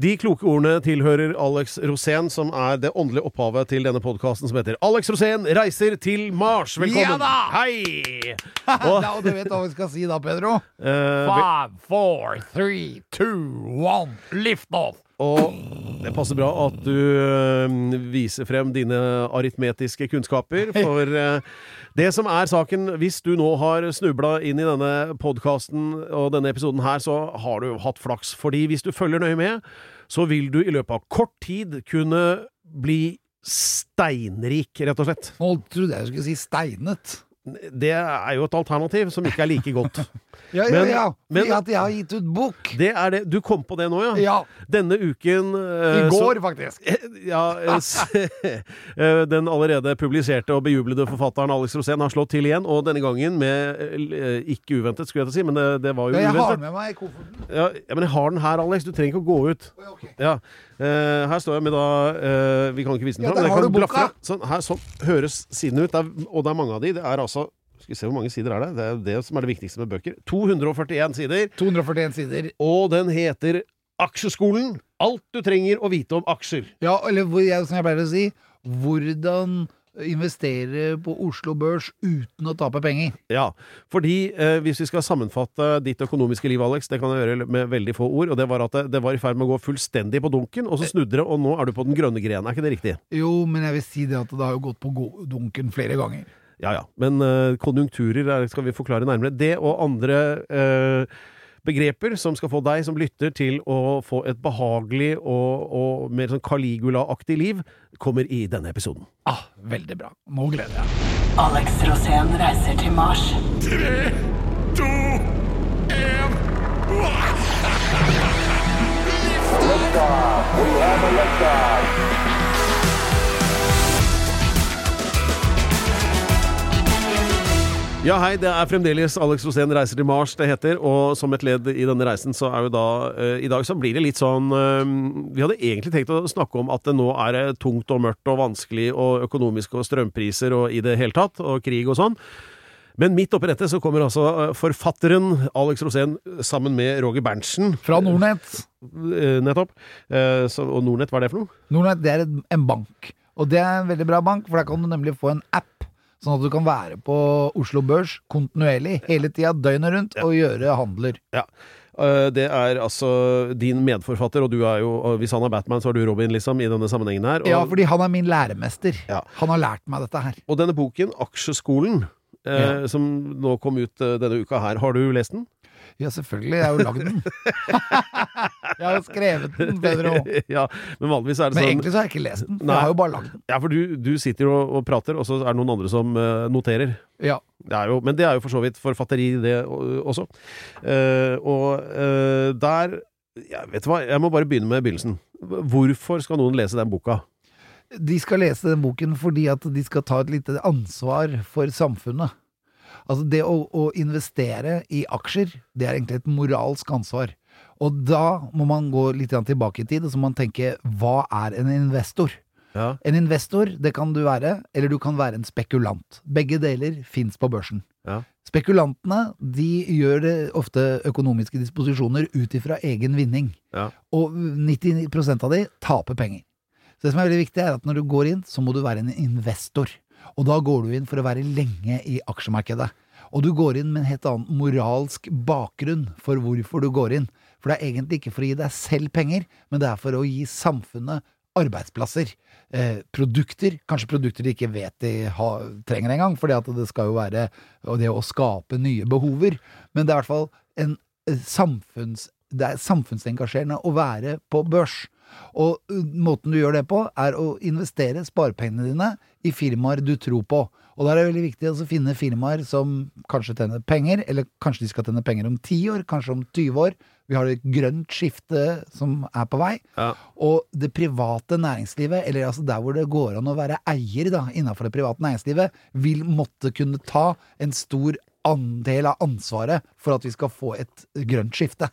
De kloke ordene tilhører Alex Rosén, som er det åndelige opphavet til denne podkasten som heter Alex Rosén reiser til Mars. Velkommen! Ja da! Hei! Og, da, du vet hva vi skal si da, Pedro? Ve- Five, four, three, two, one, lift off! og det passer bra at du uh, viser frem dine aritmetiske kunnskaper, for eh, det som er saken Hvis du nå har snubla inn i denne podkasten og denne episoden her, så har du hatt flaks. Fordi hvis du følger nøye med, så vil du i løpet av kort tid kunne bli steinrik, rett og slett. Nå trodde jeg du skulle si steinet. Det er jo et alternativ som ikke er like godt. Ja, ja, ja. men- men, at jeg har gitt ut bok. Det er det. Du kom på det nå, ja? Ja. Denne uken I går, så- faktisk. Ja, eh, den allerede publiserte og bejublede forfatteren Alex Rosén har slått til igjen, og denne gangen med uh, Ikke uventet, skulle jeg til å si, men det, det var jo Ja, jeg har den med meg i kofferten. Ja, men jeg har den her, Alex. Du trenger ikke å gå ut. Ja. Uh, her står jeg med da uh, Vi kan ikke vise den Ja, der har du boka. Sånn, her, sånn høres siden ut. Det er, og det er mange av de. Det er altså Skal vi se hvor mange sider er det? Det er jo det som er det viktigste med bøker. 241 sider. 241 sider. Og den heter Aksjeskolen. Alt du trenger å vite om aksjer. Ja, eller jeg, som jeg pleier å si, hvordan investere på Oslo Børs uten å tape penger. Ja, fordi eh, hvis vi skal sammenfatte ditt økonomiske liv, Alex, det kan jeg gjøre med veldig få ord, og det var at det, det var i ferd med å gå fullstendig på dunken, og så snudde det, og nå er du på den grønne grenen. Er ikke det riktig? Jo, men jeg vil si det at det har jo gått på dunken flere ganger. Ja ja. Men uh, konjunkturer er, skal vi forklare nærmere. Det og andre uh, begreper som skal få deg som lytter til å få et behagelig og, og mer sånn Caligula-aktig liv, kommer i denne episoden. Ah, veldig bra. Nå gleder jeg Alex Rosén reiser til Mars. Ja, hei, det er fremdeles Alex Rosén reiser til Mars det heter, og som et ledd i denne reisen, så er jo da uh, I dag så blir det litt sånn uh, Vi hadde egentlig tenkt å snakke om at det nå er eh, tungt og mørkt og vanskelig og økonomisk og strømpriser og i det hele tatt, og krig og sånn. Men midt oppi dette så kommer altså forfatteren Alex Rosén sammen med Roger Berntsen. Fra Nordnett. Uh, nettopp. Så, og Nordnett, hva er det for noe? Nordnett det er en bank. Og det er en veldig bra bank, for der kan du nemlig få en app. Sånn at du kan være på Oslo Børs kontinuerlig, hele tida, døgnet rundt, og gjøre handler. Ja. Eh, Det er altså din medforfatter, og du er jo Hvis han er Batman, så er du Robin, liksom, i denne sammenhengen her. Og, Ja, fordi han er min læremester. Ja. Han har lært meg dette her. og denne boken, Aksjeskolen, eh, Ja. som nå kom ut eh, denne uka her, har du lest den? Ja, selvfølgelig. Jeg har jo lagd den. jeg har jo skrevet den, Pedro. ja, men vanligvis er det Men sånn egentlig så har jeg ikke lest den. Nei. Jeg har jo bare lagd den. Ja, for du, du sitter og, og prater, og så er det noen andre som uh, noterer. Ja. Det jo, men det er jo for så vidt forfatteri, det også. Uh, og uh, der ja, Vet du hva, jeg må bare begynne med begynnelsen. Hvorfor skal noen lese den boka? De skal lese den boken fordi at de skal ta et lite ansvar for samfunnet. Altså det å, å investere i aksjer, det er egentlig et moralsk ansvar. Og da må man gå litt tilbake i tid, og så må man tenke hva er en investor? Ja. En investor, det kan du være, eller du kan være en spekulant. Begge deler fins på børsen. Ja. Spekulantene de gjør det ofte økonomiske disposisjoner ut ifra egen vinning. Ja. Og 99 av de taper penger. Så det som er veldig viktig, er at når du går inn, så må du være en investor. Og da går du inn for å være lenge i aksjemarkedet. Og du går inn med en helt annen moralsk bakgrunn for hvorfor du går inn. For det er egentlig ikke for å gi deg selv penger, men det er for å gi samfunnet arbeidsplasser. Eh, produkter, kanskje produkter de ikke vet de ha, trenger engang, for det skal jo være det å skape nye behover. Men det er i hvert fall en eh, samfunns, det er samfunnsengasjerende å være på børs. Og uh, måten du gjør det på, er å investere sparepengene dine i firmaer du tror på. Og da er det veldig viktig å finne firmaer som kanskje tjener penger, eller kanskje de skal tjene penger om 10 år, kanskje om 20 år. Vi har et grønt skifte som er på vei. Ja. Og det private næringslivet, eller altså der hvor det går an å være eier da, innenfor det private næringslivet, vil måtte kunne ta en stor andel av ansvaret for at vi skal få et grønt skifte.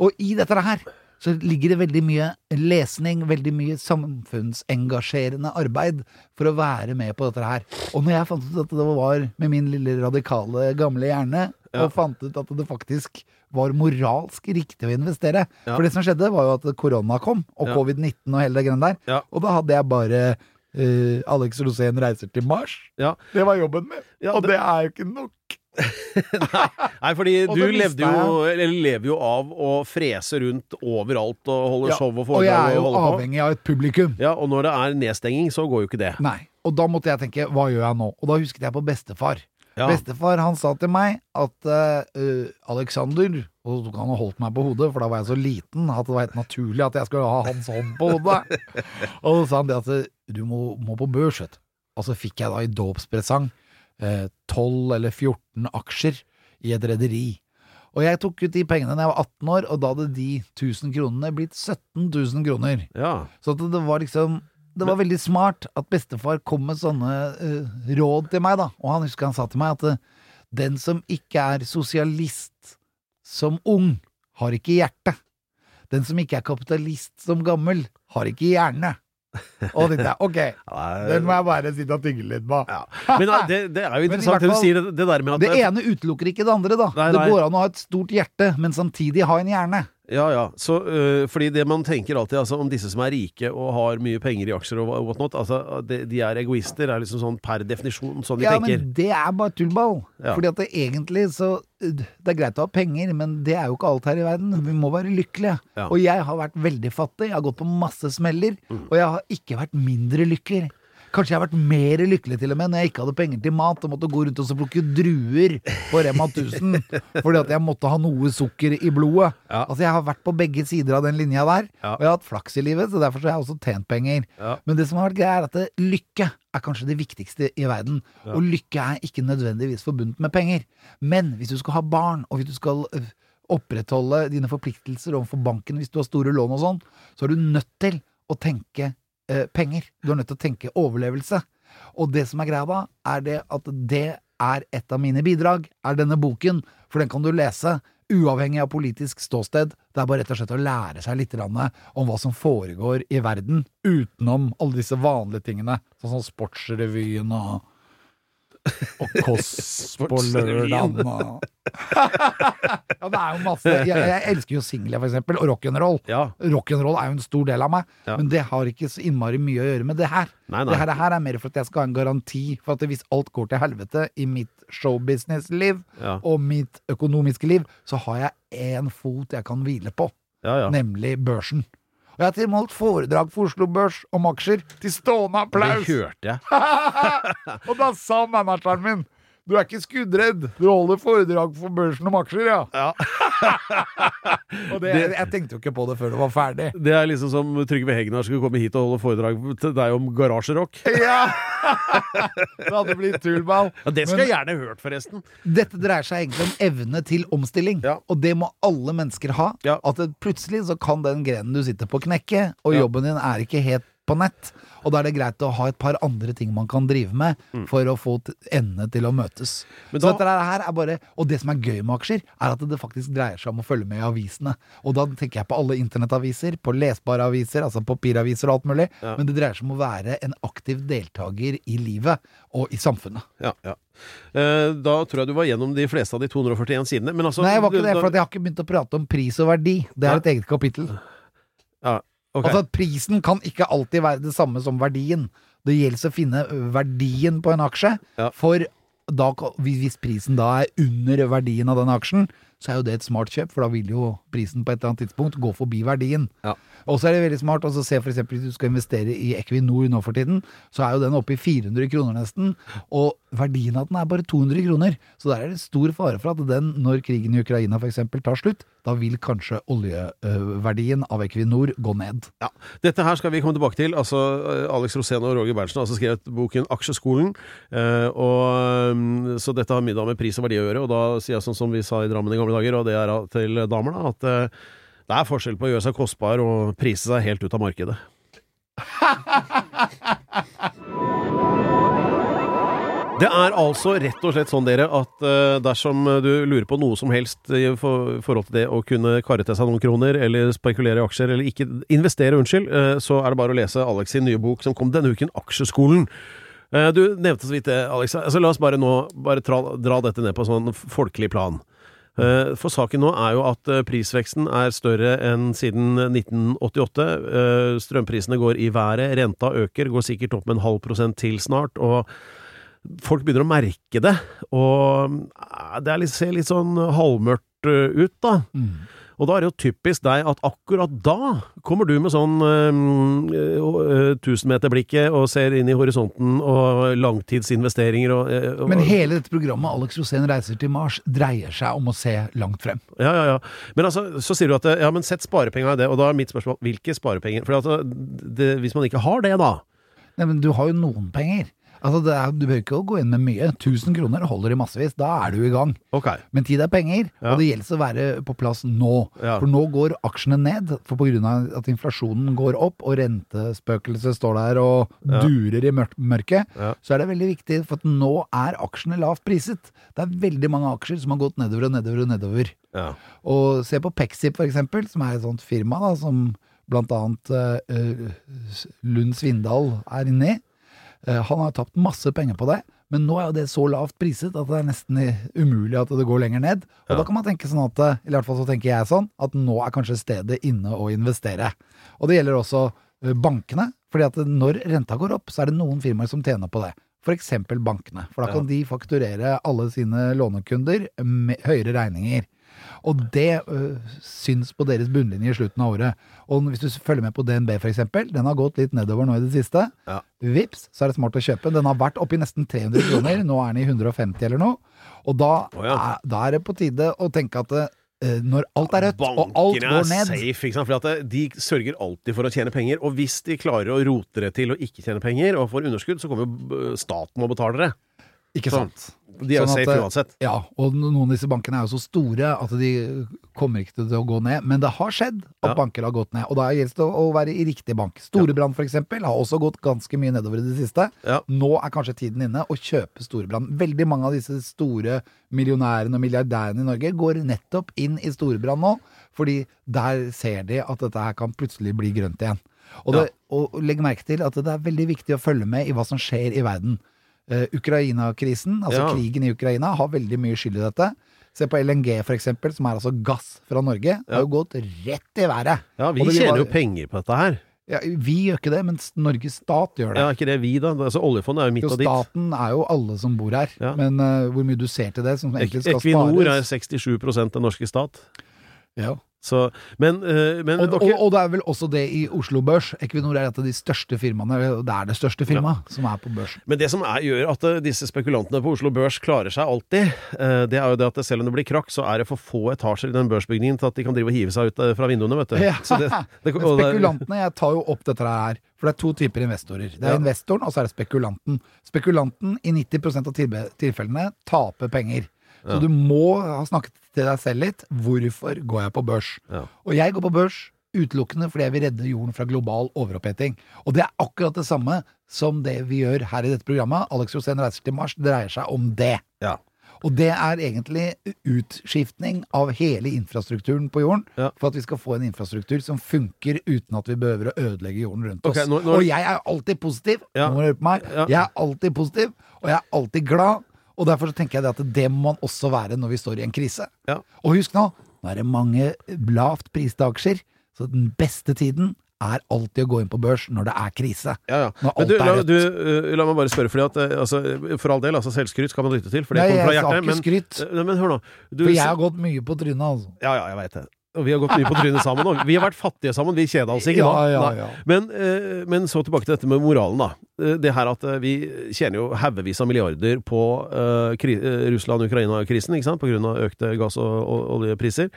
Og i dette her så ligger det veldig mye lesning, veldig mye samfunnsengasjerende arbeid for å være med på dette her. Og når jeg fant ut at det var med min lille radikale gamle hjerne, Ja. og fant ut at det faktisk var moralsk riktig å investere Ja. For det som skjedde, var jo at korona kom, og Ja. covid-19 og hele det greiene der. Og da hadde jeg bare Uh, Alex Rosén reiser til Mars. Ja. Det var jobben min. Ja, og det- det er jo ikke nok. Nei, fordi du levde jo, eller lever jo av å frese rundt overalt og holde Ja, show og og jeg er jo avhengig av et publikum. Ja, og når det er nedstenging, så går jo ikke det. Nei. Og da måtte jeg tenke, hva gjør jeg nå? Og da husket jeg på bestefar. Ja. Bestefar han sa til meg at uh, Alexander Og så tok han og holdt meg på hodet, for da var jeg så liten at det var helt naturlig at jeg skulle ha hans hånd på hodet. og så sa han det at eh, du må, må på børs, vet du. Og så fikk jeg da i dåpspresang 12 eller 14 aksjer i et rederi. Og jeg tok ut de pengene da jeg var 18 år, og da hadde de 1000 kronene blitt 17 000 kroner. Ja. Så det var liksom Det var veldig smart at bestefar kom med sånne uh, råd til meg, da. Og han husker han sa til meg at uh, den som ikke er sosialist som ung, har ikke hjerte. Den som ikke er kapitalist som gammel, har ikke hjerne. Og tenkte jeg ok, den må jeg bare sitte og tygge litt på. Men det, det er jo interessant fall- sier, det, det der med at Det ene utelukker ikke det andre, da. Nei, nei. Det går an å ha et stort hjerte, men samtidig ha en hjerne. Ja, ja. Så, øh, fordi det man tenker alltid altså, om disse som er rike og har mye penger i aksjer og whatnot, altså, de, de er egoister, er liksom sånn per definisjon sånn de Ja, tenker. men det er bare tullball. Ja. Fordi at det egentlig så Det er greit å ha penger, men det er jo ikke alt her i verden. Vi må være lykkelige. Ja. Og jeg har vært veldig fattig. Jeg har gått på masse smeller. Mm. Og jeg har ikke vært mindre lykkelig. Kanskje jeg har vært mer lykkelig til og med når jeg ikke hadde penger til mat og måtte gå rundt og så plukke druer på Rema 1000 fordi at jeg måtte ha noe sukker i blodet. Ja. Altså Jeg har vært på begge sider av den linja der, Ja. og jeg har hatt flaks i livet, så derfor så har jeg også tjent penger. Ja. Men det som har vært greia, er at det, lykke er kanskje det viktigste i verden. Og lykke er ikke nødvendigvis forbundet med penger. Men hvis du skal ha barn, og hvis du skal øh, opprettholde dine forpliktelser overfor banken hvis du har store lån og sånn, så er du nødt til å tenke eh, penger. Du er nødt til å tenke overlevelse. Og det som er greia da, er det at det er et av mine bidrag, er denne boken, for den kan du lese uavhengig av politisk ståsted. Det er bare rett og slett å lære seg litt om hva som foregår i verden, utenom alle disse vanlige tingene, sånn som Sportsrevyen og og Kåss på lørdag. Ja, det er jo masse Jeg, jeg elsker jo singler, for eksempel, og rock'n'roll. Ja. Rock'n'roll er jo en stor del av meg, Ja. men det har ikke så innmari mye å gjøre med det her. Nei, nei. Det her, det her er mer for at jeg skal ha en garanti for at hvis alt går til helvete i mitt showbusiness-liv Ja. og mitt økonomiske liv, så har jeg én fot jeg kan hvile på, Ja, ja. nemlig børsen. Og jeg har til holdt foredrag for Oslo Børs om aksjer til stående Det applaus! hørte jeg. Og da sa manageren min du er ikke skuddredd, du holder foredrag for børsen om aksjer, ja. og det, jeg tenkte jo ikke på det før det var ferdig. Det er liksom som Trygve Hegnar skulle komme hit og holde foredrag til deg om garasjerock. Ja! det hadde blitt tullball. Ja, det skulle jeg gjerne hørt, forresten. Dette dreier seg egentlig om evne til omstilling, Ja. og det må alle mennesker ha. Ja. At det, plutselig så kan den grenen du sitter på knekke, og Ja. jobben din er ikke helt på nett. Og da er det greit å ha et par andre ting man kan drive med for å få endene til å møtes. Mm. Men så dette her er bare Og det som er gøy med aksjer, er at det faktisk dreier seg om å følge med i avisene. Og da tenker jeg på alle internettaviser, på lesbare aviser, altså papiraviser og alt mulig. Ja. Men det dreier seg om å være en aktiv deltaker i livet og i samfunnet. Ja, ja. Eh, Da tror jeg du var gjennom de fleste av de 241 sidene. Men altså Nei, jeg var ikke det, for jeg har ikke begynt å prate om pris og verdi. Det er et eget kapittel. ja, ok. Altså at Prisen kan ikke alltid være det samme som verdien. Det gjelder å finne verdien på en aksje, Ja. for da, hvis prisen da er under verdien av den aksjen, så er jo det et smart kjøp, for da vil jo prisen på et eller annet tidspunkt gå forbi verdien. Ja. Og så er det veldig smart å se eksempel hvis du skal investere i Equinor nå for tiden, så er jo den oppe i 400 kroner nesten, og verdien av den er bare 200 kroner. Så der er det stor fare for at den, når krigen i Ukraina f.eks. tar slutt, da vil kanskje oljeverdien av Equinor gå ned. Ja, Dette her skal vi komme tilbake til. Altså, eh, Alex Rosén og Roger Berntsen har altså skrevet boken Aksjeskolen. Eh, og, mm, så dette har middag med pris og verdi å gjøre. Og da sier jeg sånn som vi sa i Drammen i gamle dager, og det er til damer, da, at eh, det er forskjell på å gjøre seg kostbar og prise seg helt ut av markedet. Det er altså rett og slett sånn, dere, at uh, dersom du lurer på noe som helst i for, forhold til det å kunne karre til seg noen kroner, eller spekulere i aksjer, eller ikke investere, unnskyld, uh, så er det bare å lese Alex sin nye bok som kom denne uken, Aksjeskolen. Eh, du nevnte så vidt det, Alex. Altså, la oss bare nå bare tra, dra dette ned på sånn folkelig plan. Eh, For saken nå er jo at eh, prisveksten er større enn siden 1988. Eh, Strømprisene går i været, renta øker, går sikkert opp med en halv prosent til snart. og folk begynner å merke det, og eh, det er litt, ser litt sånn halvmørkt eh, ut, da. Og da er det jo typisk deg at akkurat da kommer du med sånn uh, tusenmeterblikket og ser inn i horisonten og langtidsinvesteringer og, øh, og Men hele dette programmet Alex Rosén reiser til Mars dreier seg om å se langt frem. Ja, ja, ja. Men altså, så sier du at ja, men sett sparepenga i det, og da er mitt spørsmål hvilke sparepenger? For altså, det, hvis man ikke har det, da Nei, men du har jo noen penger. Altså, det er, Du behøver ikke gå inn med mye. 1000 kroner holder i massevis. Da er du i gang. Okay. Men tid er penger, Ja. og det gjelder å være på plass nå. Ja. For nå går aksjene ned, for av at inflasjonen går opp, og rentespøkelset står der og Ja. durer i mørk mørket, så er det veldig viktig, for nå er aksjene lavt priset. Det er veldig mange aksjer som har gått nedover og nedover og nedover. Ja. Og se på Pexip for eksempel, som er et sånt firma da, som blant annet eh, Lund Svindal er inne i. Eh, han har tapt masse penger på det, men nå er jo det så lavt priset at det er nesten umulig at det går lenger ned. Og Ja. da kan man tenke sånn at, eh, i hvert fall så tenker jeg sånn, at nå er kanskje stedet inne å investere. Og det gjelder også eh, bankene, fordi at når renta går opp, så er det noen firmaer som tjener på det. Eksempel bankene, for da kan de fakturere alle sine lånekunder med høyere regninger. Og det øh, syns på deres bunnlinje i slutten av året. Og hvis du følger med på DNB eksempel, den har gått litt nedover nå i det siste. Ja. Vips, så er det smart å kjøpe. Den har vært oppi nesten 300 kroner, nå er den i 150 eller noe. Og da, oh, ja. er, da er det på tide å tenke at øh, når alt er rødt, og alt Bankene er går ned safe, ikke sant? For de sørger alltid for å tjene penger. Og hvis de klarer å rote det til å ikke tjene penger, og får underskudd, så kommer jo staten og betaler det. Ikke Sånn. sant? De er jo Sånn safe eh, uansett. Ja, og noen av disse bankene er jo så store at de kommer ikke til å gå ned. Men det har skjedd at Ja. banker har gått ned, og da gjelder det å være i riktig bank. Storebrand eksempel har også gått ganske mye nedover i det siste. Ja. Nå er kanskje tiden inne å kjøpe Storebrand. Veldig mange av disse store millionærene og milliardærene i Norge går nettopp inn i Storebrand nå, fordi der ser de at dette her kan plutselig bli grønt igjen. Og, det, og legg merke til at det er veldig viktig å følge med i hva som skjer i verden. Eh, Ukraina-krisen, altså Ja. krigen i Ukraina, har veldig mye skyld i dette. Se på LNG for eksempel, som er altså gass fra Norge. Det har jo gått rett i været. Ja, vi tjener jo penger på dette her. Ja, vi gjør ikke det, men Norges stat gjør det. Ja, ikke det vi, da? Altså, oljefondet er jo midt og ditt. staten er jo alle som bor her. Ja. Men uh, hvor mye du ser til det, som egentlig skal Equinor er 67% den norske stat. ja. Så, men, eh, men og, okay. og, og det er vel også det i Oslo Børs. Equinor er et av de største firmaene, det er det største firmaet, som er på børsen. Men det som er, gjør at eh, disse spekulantene på Oslo Børs klarer seg alltid, eh, det er jo det at selv om det blir krakk, så er det for få etasjer i den børsbygningen til at de kan drive og hive seg ut fra vinduene, vet du. Ja. Så det, det, Men spekulantene, jeg tar jo opp dette her, for det er to typer investorer. Det er Ja. investoren, og så er det spekulanten. Spekulanten i 90% av tilfellene taper penger. Så du må ha snakket til deg selv litt. Hvorfor går jeg på børs? Og jeg går på børs utelukkende fordi jeg vil redde jorden fra global overoppheting. Og det er akkurat det samme som det vi gjør her i dette programmet. Alex Rosén reiser til Mars dreier seg om det. Ja. Og det er egentlig utskiftning av hele infrastrukturen på jorden, Ja. for at vi skal få en infrastruktur som funker uten at vi behøver å ødelegge jorden rundt oss. Nå- nå- Og jeg er alltid positiv. Ja. Nå må du høre på meg. Jeg er alltid positiv, og jeg er alltid glad. Og derfor så tenker jeg det at det må man også være når vi står i en krise. Ja. Og husk nå, nå er det mange lavt priste aksjer, så den beste tiden er alltid å gå inn på børs når det er krise. Ja, ja. Når Men alt du, er la, rødt. du, eh, la meg bare spørre, fordi at eh, altså, For all del, altså selvskryt skal man lytte til, for det Nei, kommer fra hjertet. Men. Eh, men hør nå. Du, For jeg har gått mye på trynet, altså. Ja, ja, jeg veit det. Og vi har gått mye på trynet sammen. òg. vi har vært fattige sammen. Vi kjeda oss ikke da. ja, ja, ja. Men, eh, men så tilbake til dette med moralen, da. Eh, Det her at eh, vi tjener jo haugevis av milliarder på uh, kri- Russland-Ukraina-krisen, ikke sant, på grunn av økte gass- og, og oljepriser.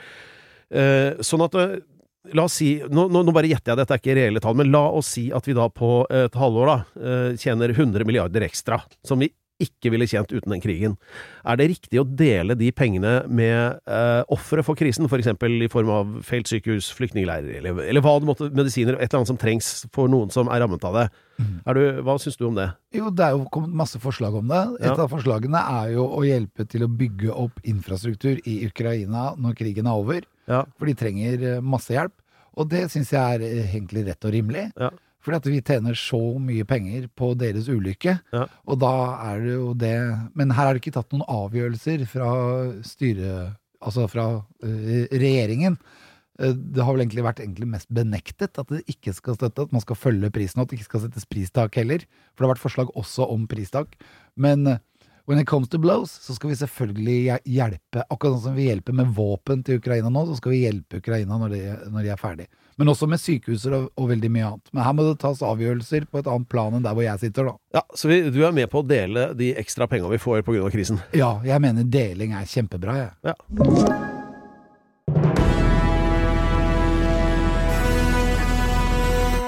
Uh, sånn at uh, La oss si nå, nå, nå bare gjetter jeg, dette er ikke reelle tall, men la oss si at vi da på et halvår da tjener 100 milliarder ekstra, som vi ikke ville tjent uten den krigen. Er det riktig å dele de pengene med eh, ofre for krisen, f.eks. For i form av feilt sykehus, flyktningleirer, eller, eller hva det måtte, medisiner, et eller annet som trengs for noen som er rammet av det? Er du, hva syns du om det? Jo, det er jo kommet masse forslag om det. Et Ja. av forslagene er jo å hjelpe til å bygge opp infrastruktur i Ukraina når krigen er over. Ja. For de trenger eh, masse hjelp. Og det syns jeg er eh, egentlig rett og rimelig. Ja. Fordi at vi tjener så mye penger på deres ulykke. Ja. Og da er det jo det Men her er det ikke tatt noen avgjørelser fra styret Altså fra eh, regjeringen. Eh, Det har vel egentlig vært egentlig mest benektet at det ikke skal støtte, at man skal følge prisen, og at det ikke skal settes pristak heller. For det har vært forslag også om pristak. Men eh, when it comes to blows, så skal vi selvfølgelig hjelpe. Akkurat sånn som vi hjelper med våpen til Ukraina nå, så skal vi hjelpe Ukraina når de, når de er ferdig. Men også med sykehuser og, og veldig mye annet. Men her må det tas avgjørelser på et annet plan enn der hvor jeg sitter, da. Ja, Så vi, du er med på å dele de ekstra penga vi får pga. krisen? Ja, jeg mener deling er kjempebra, jeg. Ja.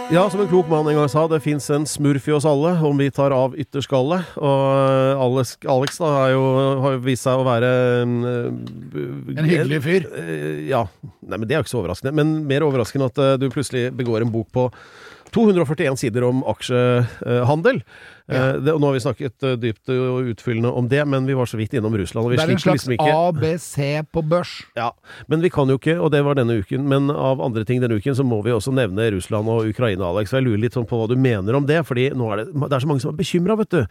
Ja, som en klok mann en gang sa, det fins en smurf i oss alle om vi tar av ytterskallet. Og eh, Alex, Alex da har jo, har jo vist seg å være eh, En hyggelig fyr. Eh, Ja. Nei, men det er jo ikke så overraskende. Men mer overraskende at du plutselig begår en bok på 241 sider om aksjehandel. Ja. det, og nå har vi snakket eh, dypt og utfyllende om det, men vi var så vidt innom Russland. Og vi Det er en slags liksom ABC på børs. ja, men vi kan jo ikke, og det var denne uken, men av andre ting denne uken, så må vi også nevne Russland og Ukraina, Alex. Og jeg lurer litt sånn på hva du mener om det, fordi nå er det, det er så mange som er bekymra, vet du.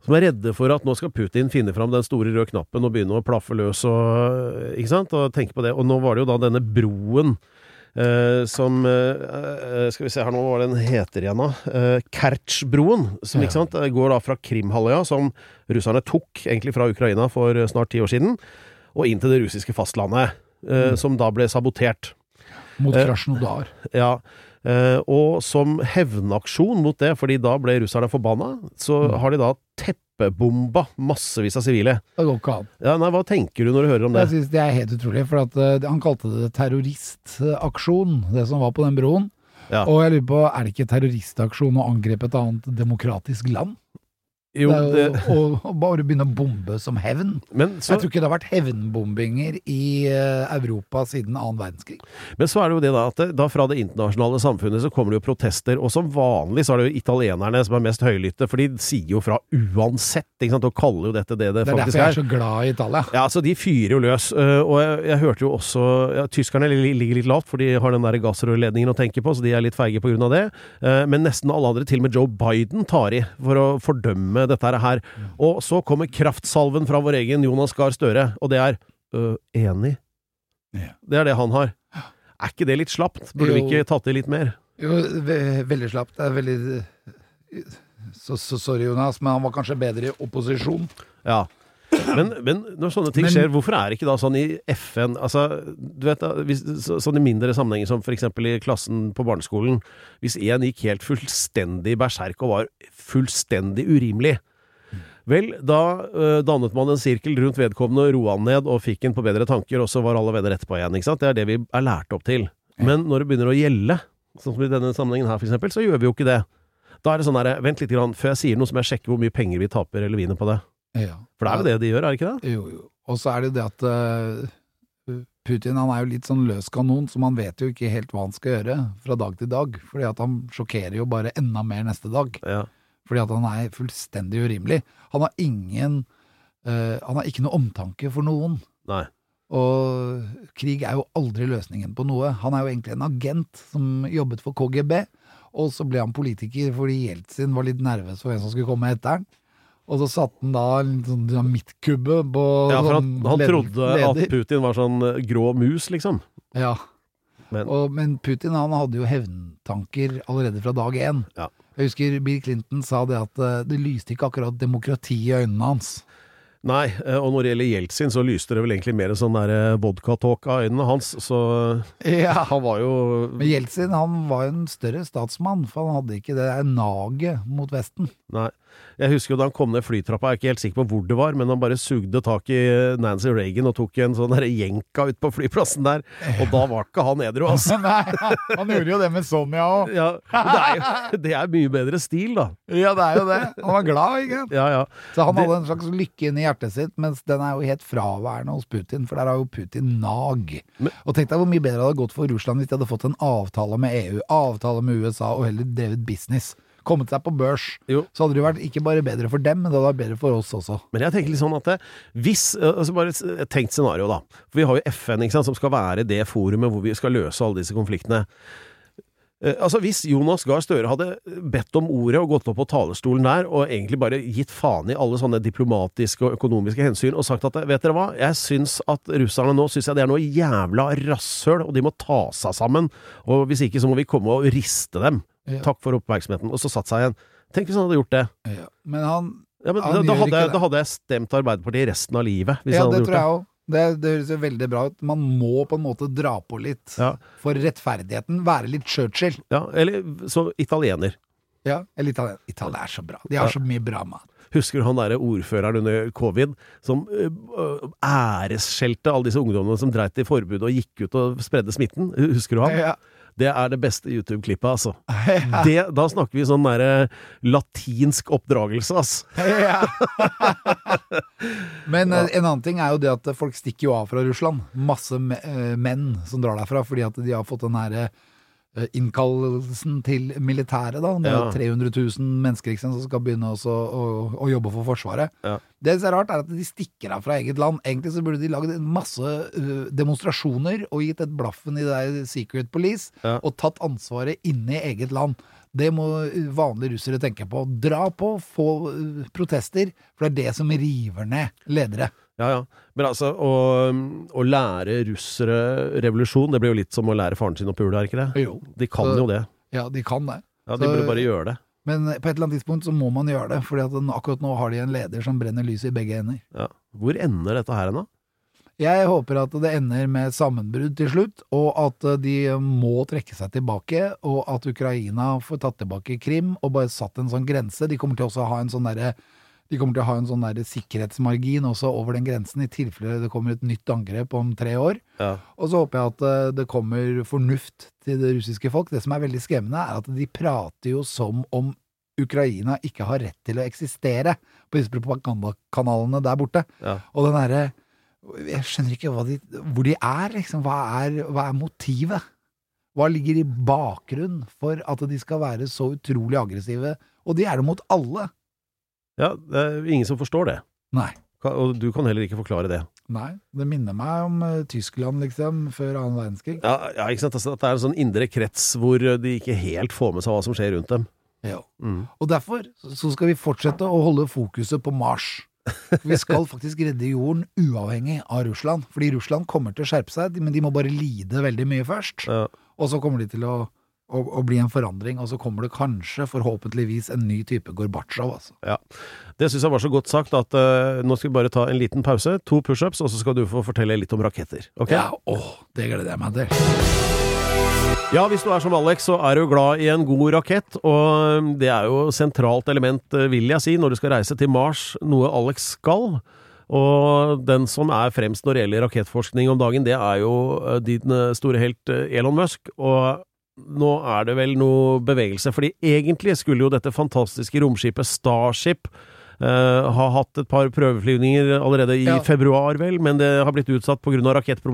Som er redde for at nå skal Putin finne fram den store røde knappen og begynne å plaffe løs og? Og tenke på det. Og nå var det jo da denne broen eh, som uh, Skal vi se her nå, hva var det den heter igjen, da? Uh, Kertsjbroen. Som ikke sant, går da fra Krimhalvøya, som russerne tok egentlig fra Ukraina for snart ti år siden, og inn til det russiske fastlandet. Mm. Som da ble sabotert. Mot Krasjnodar. Ja, og som hevnaksjon mot det, fordi da ble russerne forbanna, så har de da teppebomba massevis av sivile. Det går ikke an. Ja, nei, Hva tenker du når du hører om det? Jeg synes det er helt utrolig, for at, uh, han kalte det terroristaksjon, det som var på den broen. Ja. Og jeg lurer på, er det ikke terroristaksjon å angripe et annet demokratisk land? Jo, det er det, jo å, å bare begynne å bombe som hevn. men, så, Jeg tror ikke det har vært hevnbombinger i eh, Europa siden annen verdenskrig. men så er det jo det da at det, da fra det internasjonale samfunnet så kommer det jo protester, og som vanlig så er det jo italienerne som er mest høylytte, for de sier jo fra uansett, ikke sant, og kaller jo dette det det, Det er derfor jeg er. er så glad i Italia. Ja, så de fyrer jo løs, øh, og jeg, jeg hørte jo også ja, Tyskerne ligger litt lavt, for de har den der gassrørledningen å tenke på, så de er litt feige på grunn av det. Eh, Men nesten alle andre, til og med Joe Biden, tar i for å fordømme dette her. Og så kommer kraftsalven fra vår egen Jonas Gahr Støre, og det er øh, enig. Det er det han har. Er ikke det litt slapt? Burde vi ikke tatt i litt mer? Jo, ve veldig slapt. Det er veldig så, så Sorry, Jonas, men han var kanskje bedre i opposisjon. Ja. Men, men når sånne ting Men- skjer, hvorfor er det ikke da sånn i FN altså, du vet da, hvis, så, Sånn i mindre sammenhenger som f.eks. i klassen på barneskolen. Hvis én gikk helt fullstendig berserk og var fullstendig urimelig Vel, da øh, dannet man en sirkel rundt vedkommende, roa han ned og fikk han på bedre tanker, og så var alle venner etterpå igjen. ikke sant? Det er det vi er lært opp til. Men når det begynner å gjelde, sånn som i denne sammenhengen her f.eks., så gjør vi jo ikke det. Da er det sånn herre Vent litt, grann, før jeg sier noe, så må jeg sjekke hvor mye penger vi taper eller vinner på det. Ja. For det er jo det de gjør, er det ikke det? Jo, jo. Og så er det jo det at eh, Putin han er jo litt sånn løs kanon, så man vet jo ikke helt hva han skal gjøre fra dag til dag. Fordi at han sjokkerer jo bare enda mer neste dag. Ja. Fordi at han er fullstendig urimelig. Han har ingen uh, Han har ikke noe omtanke for noen. Nei. Og krig er jo aldri løsningen på noe. Han er jo egentlig en agent som jobbet for KGB, og så ble han politiker fordi Jeltsin var litt nervøs for hvem som skulle komme etter han. Og så satte han da en sånn dynamitt-kubbe på Ja, for han, sånn han leder- trodde at. Putin var sånn eh, grå mus, liksom. Ja. Men- Og, men Putin han hadde jo hevntanker allerede fra dag én. Ja. Jeg husker Bill Clinton sa det at eh, det lyste ikke akkurat demokrati i øynene hans. Nei, eh, og når det gjelder Jeltsin, så lyste det vel egentlig mer en sånn vodka-talk av øynene hans, så Ja. han var jo Men Jeltsin han var jo en større statsmann, for han hadde ikke det der naget mot Vesten. Nei. Jeg husker jo da han kom ned flytrappa, jeg er ikke helt sikker på hvor det var, men han bare sugde tak i Nancy Reagan og tok en sånn jenka ut på flyplassen der, og da var ikke han edru, altså. Nei, han gjorde jo det med Sonja òg. Ja, det er jo det er mye bedre stil, da. Ja, det er jo det. Han var glad, ikke sant? Ja, ja. Så han hadde en slags lykke inni hjertet sitt, mens den er jo helt fraværende hos Putin, for der har jo Putin nag. Og tenk deg hvor mye bedre det hadde gått for Russland hvis de hadde fått en avtale med EU, avtale med USA, og heller drevet business. Kommet seg på børs. Jo. Så hadde det vært ikke bare bedre for dem, men det hadde vært bedre for oss også. Men jeg tenker litt sånn at det, hvis eh, altså Bare et et tenkt scenario, da. For vi har jo FN, ikke sant, som skal være det forumet hvor vi skal løse alle disse konfliktene. Eh, altså Hvis Jonas Gahr Støre hadde bedt om ordet og gått opp på talerstolen der og egentlig bare gitt faen i alle sånne diplomatiske og økonomiske hensyn og sagt at vet dere hva, jeg syns at russerne nå syns jeg det er noe jævla rasshøl, og de må ta seg sammen, og hvis ikke så må vi komme og riste dem. Ja. Takk for oppmerksomheten. Og så satt seg igjen. Tenk hvis han hadde gjort det. Ja. Men han Ja, men Han da, da, hadde jeg, da hadde jeg stemt Arbeiderpartiet resten av livet. Hvis Ja, det tror jeg òg. Det, det høres jo veldig bra ut. Man må på en måte dra på litt Ja. for rettferdigheten. Være litt Churchill. Ja, eller så italiener. Ja, eller italiener. Italia er så bra. De har Ja. så mye bra mat. Husker du han derre ordføreren under covid som øh, æresskjelte alle disse ungdommene som dreit i forbudet og gikk ut og spredde smitten? Husker du han? Ja. Det er det beste YouTube-klippet, altså. Det, da snakker vi sånn derre latinsk oppdragelse, ass. Ja. Men ja. en annen ting er jo det at folk stikker jo av fra Russland. Masse eh, menn som drar derfra fordi at de har fått den her eh, innkallelsen til militæret, da. Det er Ja. 300 000mennesker ikke sant, som skal begynne også å, å jobbe for Forsvaret. Ja. Det som er rart, er at de stikker av fra eget land. Egentlig så burde de lagd masse uh, demonstrasjoner og gitt et blaffen i det der Secret Police, Ja. og tatt ansvaret inne i eget land. Det må eh, vanlige russere tenke på. Dra på, få eh, protester, for det er det som river ned ledere. Ja, ja. Men altså, å, å lære russere revolusjon, det blir jo litt som å lære faren sin å pule, er ikke det? Jo. De kan Så- jo det. Ja, de kan det. Ja, De Så- burde bare gjøre det. Men på et eller annet tidspunkt så må man gjøre det, for akkurat nå har de en leder som brenner lys i begge ender. Ja. Hvor ender dette her hen, da? Jeg håper at det ender med sammenbrudd til slutt, og at eh, de må trekke seg tilbake, og at Ukraina får tatt tilbake Krim og bare satt en sånn grense. De kommer til også å ha en sånn derre de kommer til å ha en sånn der sikkerhetsmargin også over den grensen, i tilfelle det kommer et nytt angrep om tre år. Ja. Og så håper jeg at eh, det kommer fornuft til det russiske folk. Det som er veldig skremmende, er at de prater jo som om Ukraina ikke har rett til å eksistere på disse propagandakanalene der borte. Ja. Og den derre Jeg skjønner ikke de, hvor de er, liksom. Hva er, hva er motivet? Hva ligger i bakgrunnen for at de skal være så utrolig aggressive? Og de er det mot alle. Ja, det er ingen som forstår det. Nei. Ka- Og du kan heller ikke forklare det. Nei, det minner meg om eh, Tyskland, liksom, før annen verdenskrig. Ja, ja ikke sant? Altså, at det er en sånn indre krets hvor de ikke helt får med seg hva som skjer rundt dem. Ja. Mm. Og derfor så skal vi fortsette å holde fokuset på Mars. Vi skal faktisk redde jorden uavhengig av Russland. Fordi Russland kommer til å skjerpe seg, men de må bare lide veldig mye først. Ja. Og så kommer de til å, å, å bli en forandring, og så kommer det kanskje, forhåpentligvis, en ny type Gorbatsjov, altså. Ja. Det syns jeg var så godt sagt at uh, nå skal vi bare ta en liten pause, to pushups, og så skal du få fortelle litt om raketter. Ok? Ja, åh, det gleder jeg meg til. Ja, hvis du er som Alex, så er du glad i en god rakett, og det er jo sentralt element, eh, vil jeg si, når du skal reise til Mars, noe Alex skal. Og den som er fremst når det gjelder rakettforskning om dagen, det er jo eh, din eh, store helt eh, Elon Musk. Og nå er det vel noe bevegelse, fordi egentlig skulle jo dette fantastiske romskipet Starship Uh, ha hatt et par prøveflyvninger allerede i Ja. februar, vel, men det har blitt utsatt pga.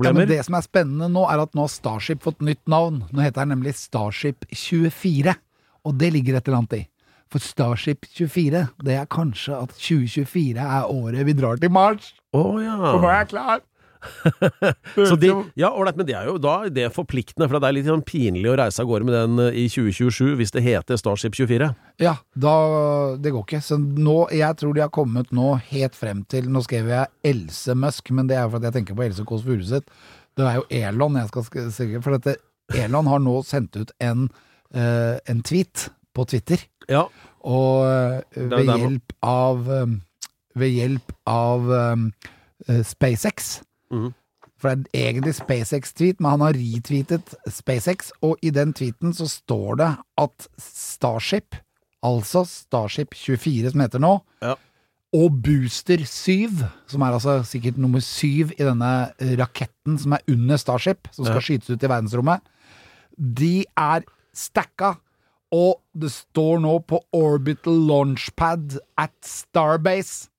Ja, men det som er spennende nå, er at nå har Starship fått nytt navn. Nå heter den nemlig Starship 24, og det ligger et eller annet i. For Starship 24, det er kanskje at 2024 er året vi drar til Mars. Å ja. For nå er jeg klar! Så de, ja, ålreit, men det er jo da det er forpliktende, for det er litt sånn pinlig å reise av gårde med den eh, i 2027 hvis det heter Starship 24. Ja, da, det går ikke. Så nå, jeg tror de har kommet nå helt frem til Nå skrev jeg Else Musk, men det er fordi jeg tenker på Else Kåss Furuseth. Det er jo Elon jeg skal sikre, For dette Elon har nå sendt ut en, eh, en tweet på Twitter. Ja. Og eh, ved hjelp av eh, ved hjelp av eh, SpaceX. Mhm. For det er egentlig SpaceX-tweet, men han har retweetet SpaceX, og i den tweeten så står det at Starship, altså Starship 24 som heter nå, Ja. og Booster 7, som er altså sikkert nummer 7 i denne raketten som er under Starship, som skal Ja. skytes ut i verdensrommet, de er stacka, og det står nå på Orbital Launchpad at Starbase.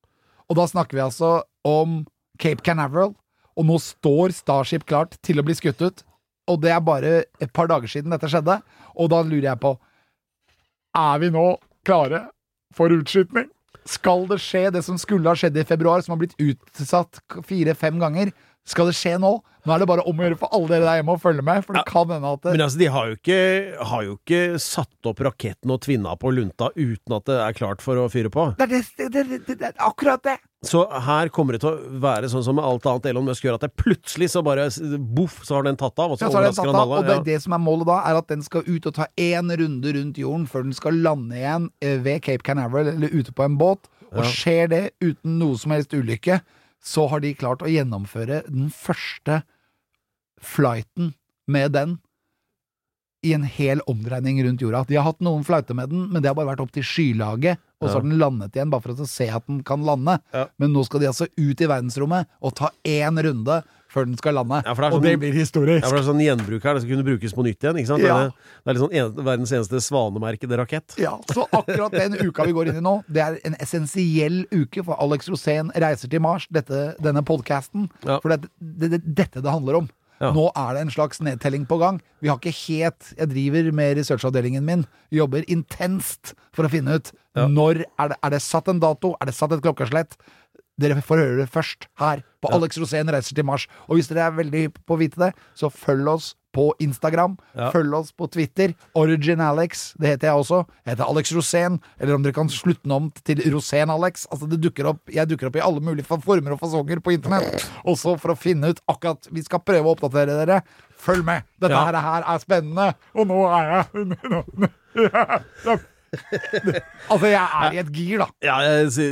Og da snakker vi altså om Cape Canaveral, og nå står Starship klart til å bli skutt ut. Og det er bare et par dager siden dette skjedde, og da lurer jeg på Er vi nå klare for utskytning? Skal det skje det som skulle ha skjedd i februar, som har blitt utsatt fire-fem ganger? Skal det skje nå? Nå er det bare om å gjøre for alle dere der hjemme å følge med, for det kan hende at det, Men altså, de har jo, ikke, har jo ikke satt opp raketten og tvinna på lunta uten at det er klart for å fyre på. det, er det, det, det, er akkurat det! Så her kommer det til å være sånn som med alt annet Elon Musk gjør, at det plutselig så bare boff, så har den tatt av, og så Ja, så har den tatt av, alle. og det, ja. det som er målet da, er at den skal ut og ta én runde rundt jorden før den skal lande igjen eh, ved Cape Canaveral eller ute på en båt. Og Ja. skjer det uten noe som helst ulykke, så har de klart å gjennomføre den første flighten med den i en hel omdreining rundt jorda. De har hatt noen flighter med den, men det har bare vært opp til skylaget, og så har den landet igjen bare for å se at den kan lande. Ja. Men nå skal de altså ut i verdensrommet og ta én runde før den skal lande. Ja, det sånn, og det blir historisk. Ja, for det er sånn gjenbruk her, det skal kunne brukes på nytt igjen. ikke sant? Ja. Det, er, sånn en, verdens eneste svanemerkede rakett. Ja, så akkurat den uka vi går inn i nå, det er en essensiell uke for Alex Rosén reiser til Mars, dette, denne podkasten. Ja. For det er det, det, dette det handler om. Ja. Nå er det en slags nedtelling på gang. Vi har ikke helt Jeg driver med researchavdelingen min, jobber intenst for å finne ut Ja. når er det, er det satt en dato, er det satt et klokkeslett. Dere får høre det først her på Alex Rosén reiser til Mars. Og hvis dere er veldig hypp på å vite det, så følg oss på Instagram. Ja. Følg oss på Twitter. Origin Alex, det heter jeg også. Jeg heter Alex Rosén. Eller om dere kan slutte den om til Rosén Alex. Altså det dukker opp, Jeg dukker opp i alle mulige former og fasonger på internett. Også for å finne ut akkurat Vi skal prøve å oppdatere dere. Følg med! Dette Ja. her, her er spennende. Og nå er jeg Altså, jeg er i et gir, da. Ja,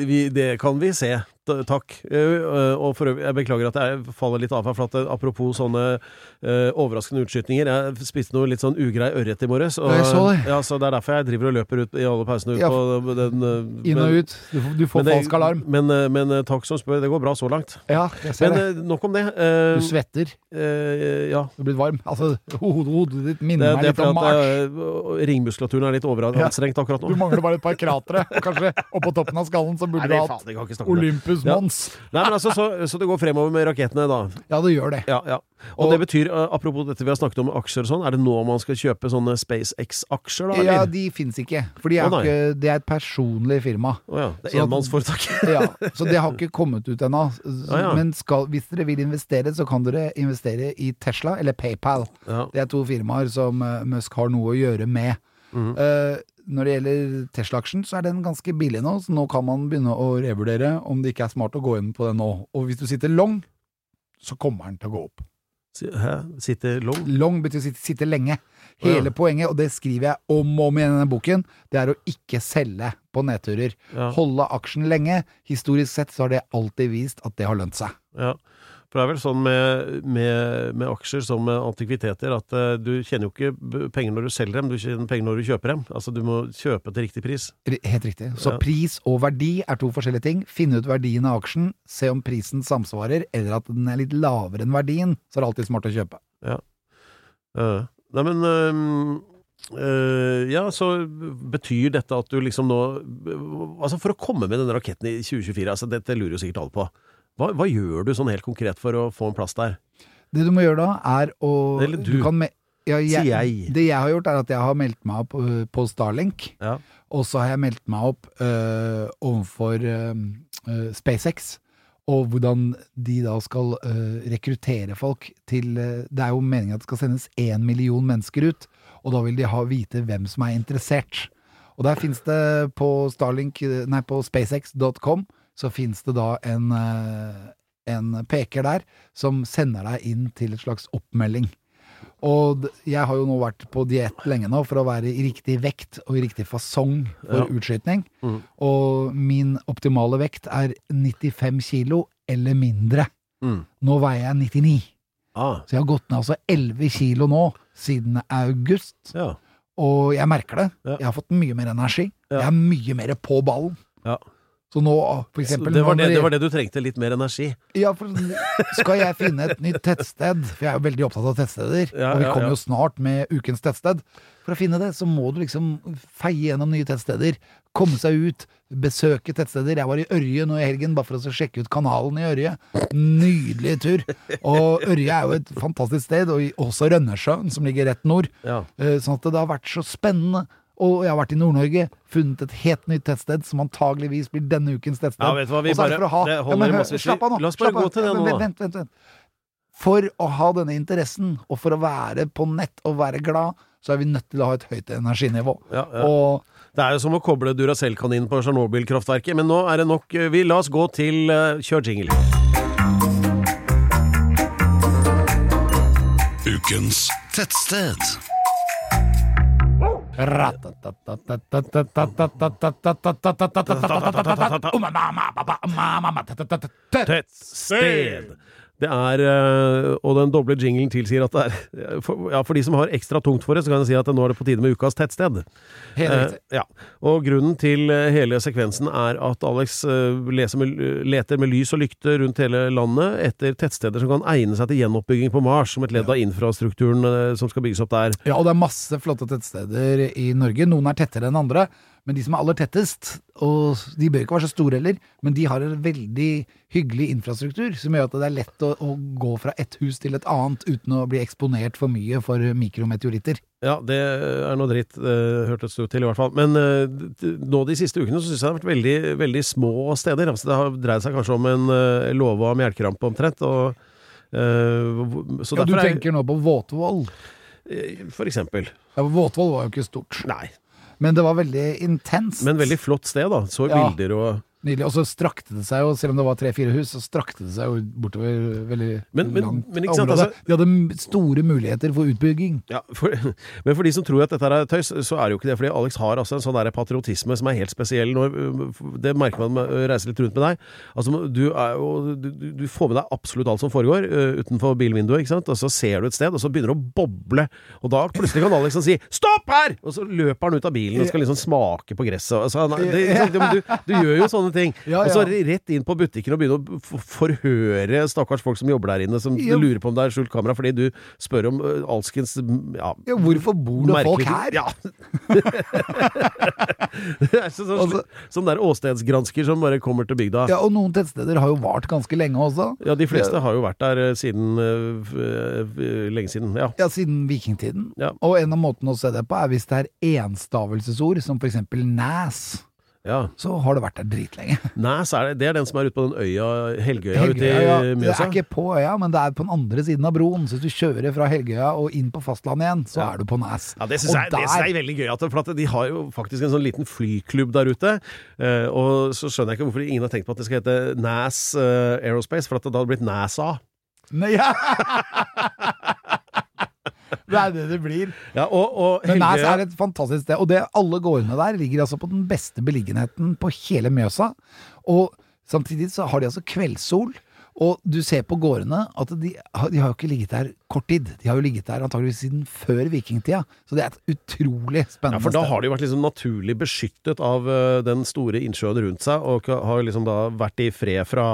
vi, det kan vi se. T- Takk. Eh, eh, og for øvrig, jeg beklager at jeg faller litt av her, for at eh, apropos sånne eh, overraskende utskytninger Jeg spiste noe litt sånn ugrei ørret i morges. Og, Jeg så det. Ja, så det er derfor jeg driver og løper ut i alle pausene ut Ja, på den eh, Inn og ut. Du får, du får falsk alarm. Men, men, men eh, takk som spør. Det går bra så langt. Ja, jeg ser Men det. eh, nok om det. Uh, Du svetter. Uh, ja. Du er blitt varm. Altså, hodet, hodet ditt minner det meg litt om Mars. eh, ringmuskulaturen er litt overanstrengt akkurat nå. Du mangler bare et par kratre, og kanskje oppå toppen av skallen så burde Nei, du hatt faen, Olympus Ja. Nei, men altså, så, så det går fremover med rakettene, da. Ja, det gjør det. Ja, ja. Og, Og- det betyr, eh, apropos dette vi har snakket om aksjer og sånn, er det nå man skal kjøpe sånne SpaceX-aksjer, da? Ja, de fins ikke. For de er oh, ikke, det er et personlig firma. Å ja. Det er enmannsforetak. Ja, så det har ikke kommet ut ennå. Ja. Men skal, hvis dere vil investere, så kan dere investere i Tesla eller PayPal. Det er to firmaer som eh, Musk har noe å gjøre med. Mhm. Eh, når det gjelder Tesla-aksjen, så er den ganske billig nå, så nå kan man begynne å revurdere om det ikke er smart å gå inn på den nå. Og hvis du sitter long, så kommer den til å gå opp. Hæ? Sitter long? Long betyr sitte, sitte lenge. Hele Ja. poenget, og det skriver jeg om og om igjen i denne boken, det er å ikke selge på nedturer. Ja. Holde aksjen lenge. Historisk sett så har det alltid vist at det har lønt seg. ja. For det er vel sånn med, med, med aksjer som med antikviteter, at uh, du tjener jo ikke penger når du selger dem, du tjener penger når du kjøper dem. Altså du må kjøpe til riktig pris. Helt riktig. Så Ja. pris og verdi er to forskjellige ting. Finne ut verdien av aksjen, se om prisen samsvarer, eller at den er litt lavere enn verdien, så er det alltid smart å kjøpe. Ja. Nei, men øhm, Uh, Ja, så betyr dette at du liksom nå Altså, for å komme med denne raketten i 2024, altså dette lurer jo sikkert alle på. Hva, hva gjør du sånn helt konkret for å få en plass der? Det du må gjøre da, er å Eller du. kan me ja, Sier jeg. Det jeg har gjort, er at jeg har meldt meg opp øh, på Starlink. Ja. Og så har jeg meldt meg opp øh, overfor øh, SpaceX. Og hvordan de da skal øh, rekruttere folk til Det er jo meningen at det skal sendes én million mennesker ut, og da vil de ha vite hvem som er interessert. Og der fins det på Starlink, nei, på spacex.com, så fins det da en, øh, en peker der som sender deg inn til et slags oppmelding. Og jeg har jo nå vært på diett lenge nå for å være i riktig vekt og i riktig fasong for Ja. utskytning. Mm. Og min optimale vekt er 95 kilo eller mindre. Mm. Nå veier jeg 99. Ah, Så jeg har gått ned altså 11 kilo nå siden august. ja. Og jeg merker det. Ja. Jeg har fått mye mer energi. Jeg er mye mer på ballen. Så nå, for eksempel det, var det, det var det du trengte, litt mer energi. Ja, for skal jeg finne et nytt tettsted, for jeg er jo veldig opptatt av tettsteder, Ja, og vi kommer ja. jo snart med ukens tettsted. For å finne det, så må du liksom feie gjennom nye tettsteder, komme seg ut, besøke tettsteder. Jeg var i Ørje nå i helgen bare for å sjekke ut kanalen i Ørje. Nydelig tur. Og Ørje er jo et fantastisk sted, og også Rønnesjøen, som ligger rett nord. Ja. Eh, Sånn at det har vært så spennende. Og jeg har vært i Nord-Norge, funnet et helt nytt tettsted som antageligvis blir denne ukens tettsted. Ja, vet du hva, vi bare- det ha det ja, men. Slapp av nå. La oss bare gå til det nå, da. Vent, vent, vent. For å ha denne interessen, og for å være på nett og være glad, så er vi nødt til å ha et høyt energinivå. Ja, ja. Og Det er jo som å koble Duracell-kaninen på Tsjernobyl-kraftverket, men nå er det nok eh, Vi La oss gå til uh, Kjør jingle. Ukens tettsted. Tettsted. Det er eh, Og den doble jinglen tilsier at det er for, Ja, for de som har ekstra tungt for det, så kan jeg si at nå er det på tide med ukas tettsted. Helt Eh, riktig. ja. Og grunnen til eh, hele sekvensen er at Alex eh, med, leter med lys og lykte rundt hele landet etter tettsteder som kan egne seg til gjenoppbygging på Mars, som et ledd av infrastrukturen eh, som skal bygges opp der. Ja, og det er masse flotte tettsteder i Norge. Noen er tettere enn andre, men de som er aller tettest, og de bør ikke være så store heller, men de har en veldig hyggelig infrastruktur som gjør at det er lett å, å gå fra et hus til et annet uten å bli eksponert for mye for mikrometeoritter. Ja, det er noe dritt, eh, hørtes det ut til i hvert fall. Men eh, nå de siste ukene så syns jeg det har vært veldig, veldig små steder. Altså, det har dreid seg kanskje om en uh, låve av melkrampe omtrent. Og, eh, så Ja, du er- tenker nå på Våtvoll. eh, For eksempel. Ja, Våtvoll var jo ikke stort, Nei. Men det var veldig intenst. Men veldig flott sted, da. Så Ja. bilder og Nydelig. Og så strakte det seg jo, selv om det var tre-fire hus, så strakte det seg jo bortover veldig Men- men- langt men sant, område. altså- De hadde store muligheter for utbygging. Ja, for, men for de som tror at dette er tøys, så er det jo ikke det. Fordi Alex har altså en sånn der patriotisme som er helt spesiell. Når, øh, det merker man med å reise litt rundt med deg. Altså, du, er du, du- får med deg absolutt alt som foregår øh, utenfor bilvinduet, ikke sant? og så ser du et sted, og så begynner det å boble. Og da plutselig kan Alex si 'stopp her!' Og så løper han ut av bilen og skal liksom smake på gresset. Altså, det, liksom, du, du gjør jo sånne ting. Ja, Og så rett inn på butikken og begynne å forhøre stakkars folk som jobber der inne, som Ja. lurer på om det er skjult kamera fordi du spør om alskens ja, Ja, hvorfor bor det folk her? Ja. det er så, sånn, Altså- sånn der åstedsgransker som bare kommer til bygda. Ja, og noen tettsteder har jo vart ganske lenge også. Ja, de fleste har jo vært der siden lenge siden. Ja. Ja, siden vikingtiden. Ja. Og en av måtene å se det på er hvis det er enstavelsesord, som for eksempel næs. Ja. Så har det vært der dritlenge. Næs er det, det er den som er ute på den øya, Helgøya ute Helgøya, ja, i det er ikke på øya, men det er på den andre siden av broen. Så hvis du kjører fra Helgøya og inn på fastlandet igjen, så er du på Nes. Ja, Det syns jeg, der... jeg er veldig gøy. At, for at de har jo faktisk en sånn liten flyklubb der ute. Eh, og så skjønner jeg ikke hvorfor ingen har tenkt på at det skal hete NAS eh, Aerospace, for at det da hadde blitt NASA. Nei, ja. Det er det det blir. Ja, og, og Men Helgøya- er et fantastisk sted, og det, alle gårdene der ligger altså på den beste beliggenheten på hele Mjøsa. Og samtidig så har de altså kveldssol, og du ser på gårdene at de, de har jo ikke ligget der kort tid. De har jo ligget der antageligvis siden før vikingtida, så det er et utrolig spennende sted. Ja, for da har de vært liksom naturlig beskyttet av uh, den store innsjøen rundt seg, og har liksom da vært i fred fra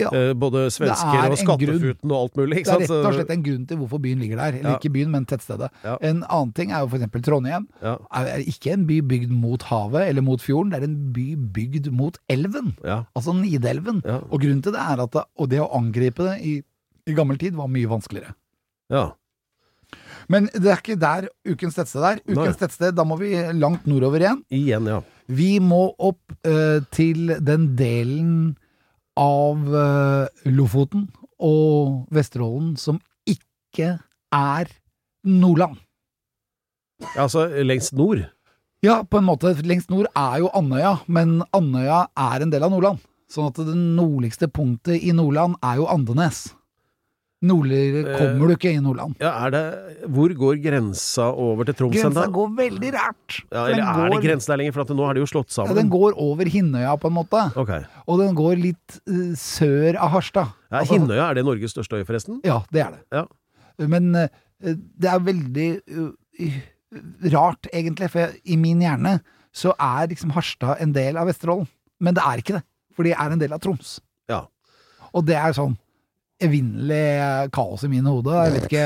Ja. eh, både svensker er og Skattefuten og alt mulig. Det er rett og slett en grunn til hvorfor byen ligger der. Eller Ja. ikke byen, men tettstedet. Ja. En annen ting er jo eksempel Trondheim. Er ikke en by bygd mot havet eller mot fjorden, det er en by bygd mot elven. Altså Nidelven. Og grunnen til det er at det, og det å angripe det i, i gammel tid var mye vanskeligere. Ja. Men det er ikke der ukens tettsted er. Ukens Nei. tettsted, da må vi langt nordover igjen. Igjen, ja. Vi må opp uh, til den delen av uh, Lofoten og Vesterålen som ikke er Nordland. ja. Altså lengst nord. Ja, på en måte. Lengst nord er jo Andøya, men Andøya er en del av Nordland. Sånn at det nordligste punktet i Nordland er jo Andenes. Nordligere kommer du ikke i Nordland. Ja, er det, hvor går grensa over til Troms? Grensa går veldig rart. Ja, Den er er det går- grense der lenger? For nå har de jo slått sammen. Ja, den går over Hinnøya, på en måte. Okay. Og den går litt uh, sør av Harstad. Ja, Altså, Hinnøya, er det Norges største øy, forresten? Ja, det er det. Ja. Men uh, det er veldig uh, rart, egentlig, for i min hjerne så er liksom Harstad en del av Vesterålen. Men det er ikke det, for de er en del av Troms. Ja. Og det er sånn evinnelig kaos i mine hode. Jeg vet ikke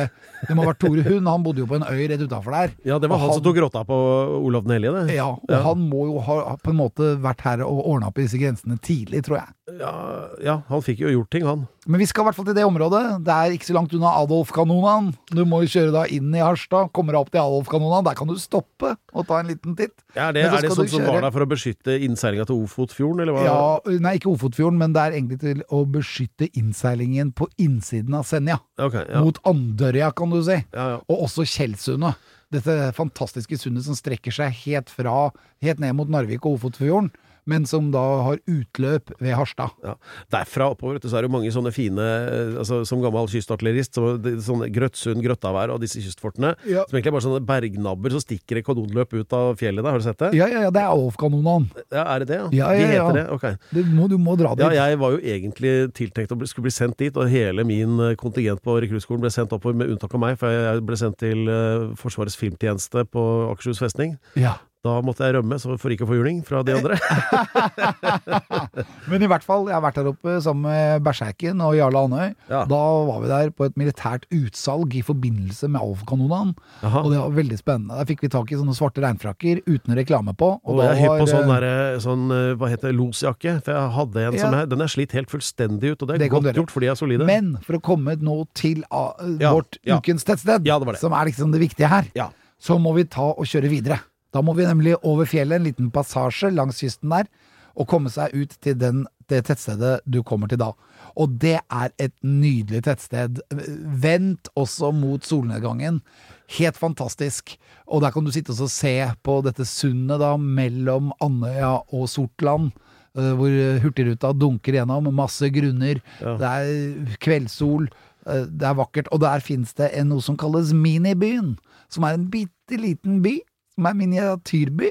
Det må ha vært Tore Hund, han bodde jo på en øy rett utafor der. Ja, det var han, han som tok rotta på Olav den hellige, det. Ja, og Ja. han må jo ha på en måte vært her og ordna opp i disse grensene tidlig, tror jeg. Ja, ja, han fikk jo gjort ting, han. Men vi skal i hvert fall til det området. Det er ikke så langt unna Adolf-kanonaen. Du må jo kjøre da inn i Harstad. Kommer deg opp til Adolf-kanonaen. Der kan du stoppe og ta en liten titt. Ja, det, er det sånn som var der for å beskytte innseilinga til Ofotfjorden, eller hva? Ja, nei, ikke Ofotfjorden, men det er egentlig til å beskytte innseilingen på innsiden av Senja. Okay, ja. Mot Andørja, kan du si. Ja, ja. Og også Tjeldsundet. Dette fantastiske sundet som strekker seg helt fra Helt ned mot Narvik og Ofotfjorden, men som da har utløp ved Harstad. Ja. Derfra oppover så er det jo mange sånne fine eh, altså, Som gammel kystartillerist, så sånne Grøtsund, Grøttavær og disse kystfortene, Ja. som egentlig er bare sånne bergnabber som stikker et kanonløp ut av fjellet der. Har du sett det? Ja, ja, ja, det er Alf-kanonene. Ja, Er det det? Ja, ja, De ja. heter det? Ok. Du må, du må dra dit. Ja, jeg var jo egentlig tiltenkt å bli, skulle bli sendt dit, og hele min eh, kontingent på rekruttskolen ble sendt oppover, med unntak av meg, for jeg ble sendt til eh, Forsvarets filmtjeneste på Akershus festning. Ja. Da måtte jeg rømme så for ikke å få juling fra de andre. Men i hvert fall, jeg har vært der oppe sammen med Berserken og Jarle Andøy. Ja. Da var vi der på et militært utsalg i forbindelse med Alf-kanonene. Og det var veldig spennende. Der fikk vi tak i sånne svarte regnfrakker uten reklame på. Og da jeg er hypp på sånn, der, sånn eh, hva heter det, losjakke. For jeg hadde en som Ja. jeg, den er slitt helt fullstendig ut, og det er Det godt gjort, for de er solide. Men for å komme nå til uh, Ja, vårt ukens tettsted, det det. som er liksom det viktige her, så må vi ta og kjøre videre. Da må vi nemlig over fjellet, en liten passasje langs kysten der, og komme seg ut til den, det tettstedet du kommer til da. Og det er et nydelig tettsted. Vendt også mot solnedgangen. Helt fantastisk. Og der kan du sitte og se på dette sundet da, mellom Andøya og Sortland. eh, Hvor Hurtigruta dunker gjennom. Masse grunner. Ja. Det er kveldssol. eh, Det er vakkert. Og der finnes det noe som kalles Minibyen. Som er en bitte liten by. Som er miniatyrby.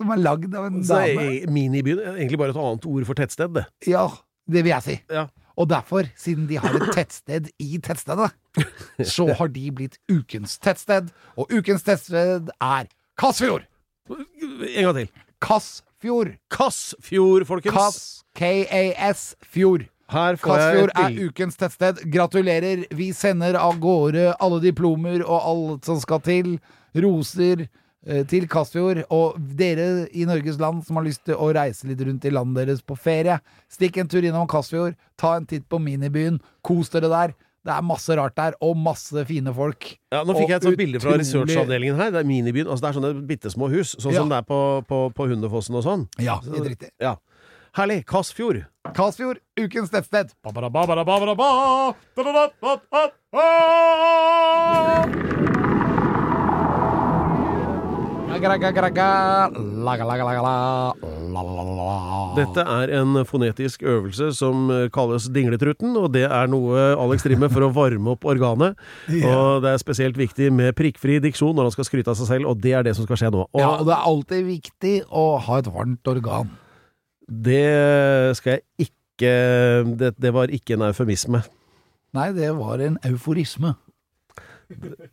Som er lagd av en Så dame. minibyen er egentlig bare et annet ord for tettsted, det. Ja, det vil jeg si. Ja. Og derfor, siden de har et tettsted i tettstedet, så har de blitt ukens tettsted. Og ukens tettsted er Kassfjord! En gang til. Kassfjord! Kassfjord, folkens. Kass, K-A-S, fjord. Kassfjord er ukens tettsted. Gratulerer. Vi sender av gårde alle diplomer og alt som skal til. Roser til Kassfjord. Og dere i Norges land som har lyst til å reise litt rundt i landet deres på ferie, stikk en tur innom Kassfjord. Ta en titt på minibyen. Kos dere der. Det er masse rart der, og masse fine folk. Ja, nå fikk jeg et sånt bilde fra researchavdelingen her. Det er minibyen. Altså det er sånne bitte små hus, sånn Ja. som det er på, på, på Hundefossen og sånn. Ja, helt riktig. Ja. Herlig. Kassfjord. Kassfjord, ukens tettsted. Dette er en fonetisk øvelse som eh, kalles dingletruten, og det er noe Alex driver med for å varme opp organet. Og det er spesielt viktig med prikkfri diksjon når han skal skryte av seg selv, og det er det som skal skje nå. Og Ja, og det er alltid viktig å ha et varmt organ. det skal jeg ikke det, det var ikke en eufemisme. Nei, det var en euforisme.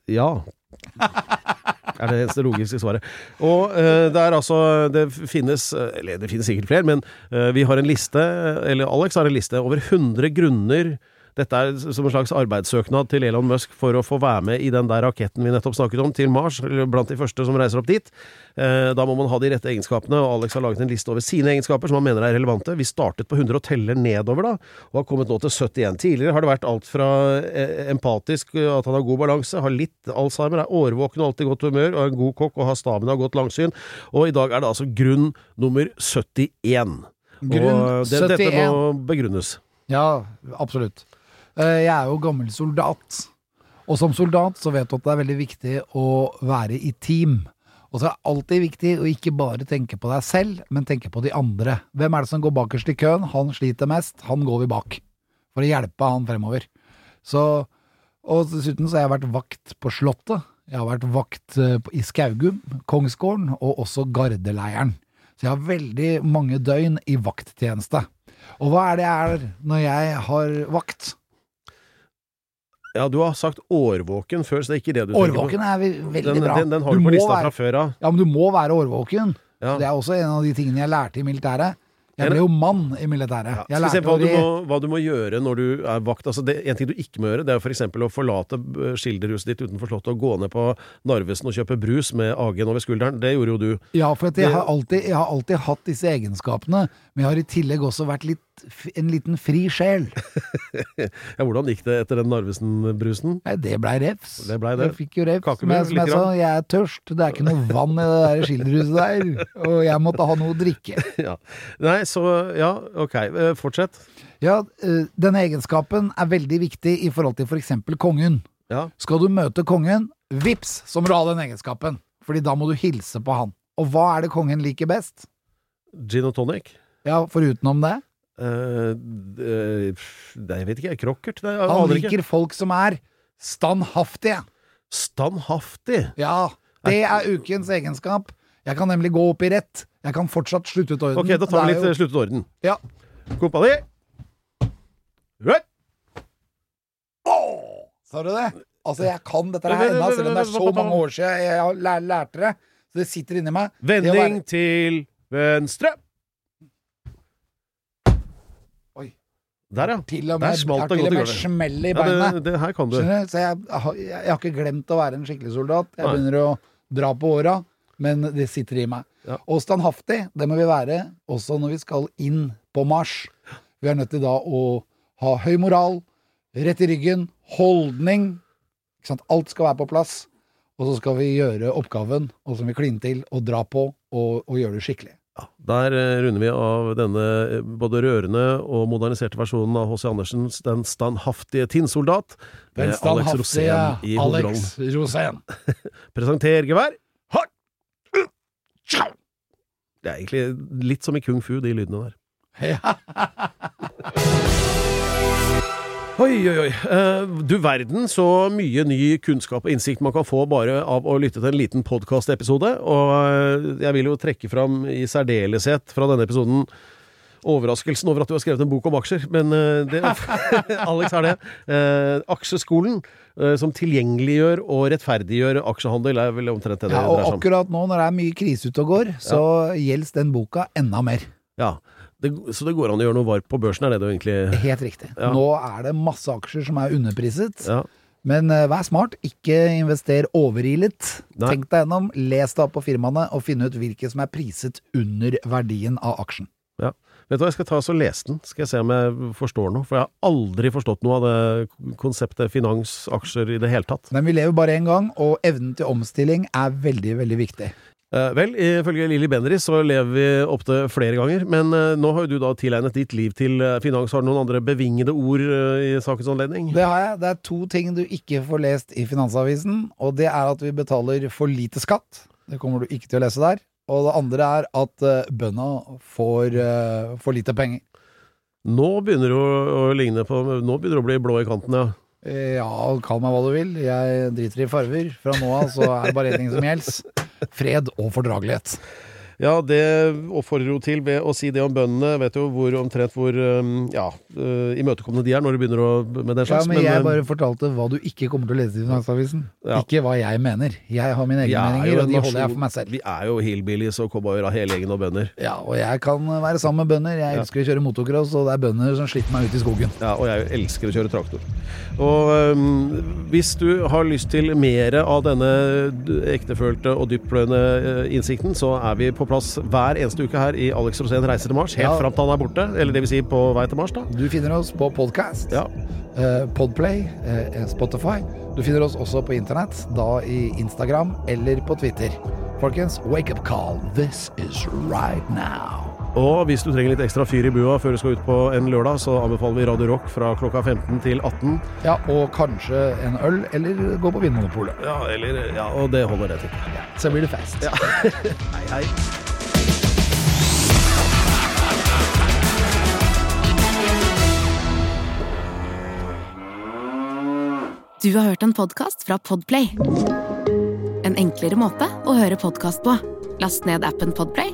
Ja. Er det det logiske svaret. Og uh, det er altså Det finnes Eller det finnes sikkert flere, men uh, vi har en liste, eller Alex har en liste over 100 grunner dette er som en slags arbeidssøknad til Elon Musk for å få være med i den der raketten vi nettopp snakket om, til Mars, blant de første som reiser opp dit. Eh, Da må man ha de rette egenskapene, og Alex har laget en liste over sine egenskaper som han mener er relevante. Vi startet på 100 og teller nedover, da, og har kommet nå til 71. Tidligere har det vært alt fra eh, empatisk, at han har god balanse, har litt Alzheimer, er årvåken og alltid i godt humør, og er en god kokk og har stamina og godt langsyn. Og i dag er det altså grunn nummer 71. Grunn og det, dette må begrunnes. Ja, absolutt. Eh, Jeg er jo gammel soldat. Og som soldat så vet du at det er veldig viktig å være i team. Og så er det alltid viktig å ikke bare tenke på deg selv, men tenke på de andre. Hvem er det som går bakerst i køen? Han sliter mest, han går vi bak. For å hjelpe han fremover. Så Og dessuten så har jeg vært vakt på Slottet. Jeg har vært vakt eh, i Skaugum, Kongsgården og også Gardeleiren. Så jeg har veldig mange døgn i vakttjeneste. Og hva er det jeg er når jeg har vakt? Ja, du har sagt årvåken før, så det er ikke det du tenker på. Årvåken er veldig Den, bra. den, den har du, på lista være- fra før av. Ja, men du må være årvåken. Ja. Det er også en av de tingene jeg lærte i militæret. Jeg ble jo mann i militæret. Ja. Jeg Skal vi se hva du, må, hva du må gjøre når du er vakt. Altså det, en ting du ikke må gjøre, det er f.eks. å forlate eh, skilderhuset ditt utenfor Slottet og gå ned på Narvesen og kjøpe brus med AG-en over skulderen. Det gjorde jo du. Ja, for at jeg, Det- har alltid, jeg har alltid hatt disse egenskapene, men jeg har i tillegg også vært litt, en liten fri sjel. Ja, hvordan gikk det etter den Narvesen-brusen? Nei, det blei refs. Det ble det. Jeg fikk jo refs. Kakebrød, Men som jeg sa, jeg er tørst. Det er ikke noe vann i det der skilderhuset der. Og jeg måtte ha noe å drikke. Ja. Nei, så ja, ok. Eh, Fortsett. Ja, eh, denne egenskapen er veldig viktig i forhold til for eksempel kongen. Ja. Skal du møte kongen, vips, så må du ha den egenskapen. Fordi da må du hilse på han. Og hva er det kongen liker best? Gin og tonic. Ja, forutenom det. Nei, jeg vet ikke. Krokkert? Det, jeg Han liker folk som er standhaftige. Standhaftig. Ja, det er ukens egenskap. Jeg kan nemlig gå opp i rett. Jeg kan fortsatt slutte ut orden. Ok, da tar vi litt jo- eh, sluttet orden. Ja. Kompani. Right. Sa du det? Altså, jeg kan dette her ennå, selv om det er så mange år siden jeg lærte det. Så det sitter inni meg. Vending være- til venstre. Der, ja. Til og Der med, smalt jeg har det godt i med smell i Ja, beina. det, det her kan du. Så jeg, har- jeg, jeg har ikke glemt å være en skikkelig soldat. Jeg Nei. begynner å dra på åra, men det sitter i meg. Ja. Og standhaftig, det må vi være også når vi skal inn på Mars. Vi er nødt til da å ha høy moral, rett i ryggen, holdning. Ikke sant? Alt skal være på plass. Og så skal vi gjøre oppgaven, og så må vi kline til og dra på og, og gjøre det skikkelig. Der eh, runder vi av denne eh, både rørende og moderniserte versjonen av H.C. Andersens Den standhaftige tinnsoldat. Den standhaftige Alex Rosén i. Alex Rosén. Presenter gevær. Det er egentlig litt som i kung fu, de lydene der. Ja. Oi, oi, oi. Eh, du verden så mye ny kunnskap og innsikt man kan få bare av å lytte til en liten podkastepisode. Og eh, jeg vil jo trekke fram i særdeleshet fra denne episoden overraskelsen over at du har skrevet en bok om aksjer. Men eh, det, Alex har det. Eh, aksjeskolen, eh, som tilgjengeliggjør og rettferdiggjør aksjehandel, er vel omtrent det det Ja, og dreier seg om. akkurat nå når det er mye krise ute og går, så gjelder den boka enda mer. Ja. Det, så det går an å gjøre noe varp på børsen, er det du egentlig Helt riktig. Ja. Nå er det masse aksjer som er underpriset. Ja. Men uh, vær smart, ikke invester overilet. Nei. Tenk deg gjennom, les deg opp på firmaene og finn ut hvilke som er priset under verdien av aksjen. Ja. Vet du hva, jeg skal ta og lese den, skal jeg se om jeg forstår noe. For jeg har aldri forstått noe av det konseptet finans, aksjer i det hele tatt. Men vi lever bare én gang, og evnen til omstilling er veldig, veldig viktig. Eh, vel, ifølge Lilly Bendriss så lever vi opptil flere ganger, men uh, nå har jo du da tilegnet ditt liv til eh, finans. Har du noen andre bevingede ord i sakens anledning? Det har jeg. Det er to ting du ikke får lest i Finansavisen, og det er at vi betaler for lite skatt. Det kommer du ikke til å lese der. Og det andre er at uh, bønda får for lite penger. Nå begynner det å, å ligne på Nå begynner det å bli blå i kanten, ja. Ja, kall meg hva du vil. Jeg driter i farver. Fra nå av så er det bare én ting som gjelder. Fred og fordragelighet. Ja, det oppfordrer jo til ved å si det om bøndene. Vet jo hvor omtrent hvor um, ja, uh, imøtekommende de er når du begynner å, med den slags. Ja, men, men jeg um, bare fortalte hva du ikke kommer til å lese i Finansavisen. Ja. Ikke hva jeg mener. Jeg har mine egne er meninger, og de nasjon- holder jeg for meg selv. Vi er jo hillbillies og cowboyer av hele gjengen og bønder. Ja, og jeg kan være sammen med bønder. Jeg elsker å kjøre motocross, og det er bønder som slipper meg ut i skogen. Ja, og jeg elsker å kjøre traktor. Og um, hvis du har lyst til mer av denne ektefølte og dyptpløyende eh, innsikten, så er vi på plass hver eneste uke her i Alex Rosén reiser til Mars, helt Ja. fram til han er borte. Eller det vil si på vei til Mars, da. Du finner oss på podcast, Ja. eh, Podplay, eh, Spotify. Du finner oss også på internett, da i Instagram eller på Twitter. Folkens, wake up call. This is right now. Og hvis du trenger litt ekstra fyr i bua før du skal ut på en lørdag, så anbefaler vi Radio Rock fra klokka 15 til 18. Ja, og kanskje en øl, eller gå på Vinmonopolet. Ja, eller Ja, og det holder det til. Så blir det fest. Hei, hei. Du har hørt en podkast fra Podplay. En enklere måte å høre podkast på. Last ned appen Podplay,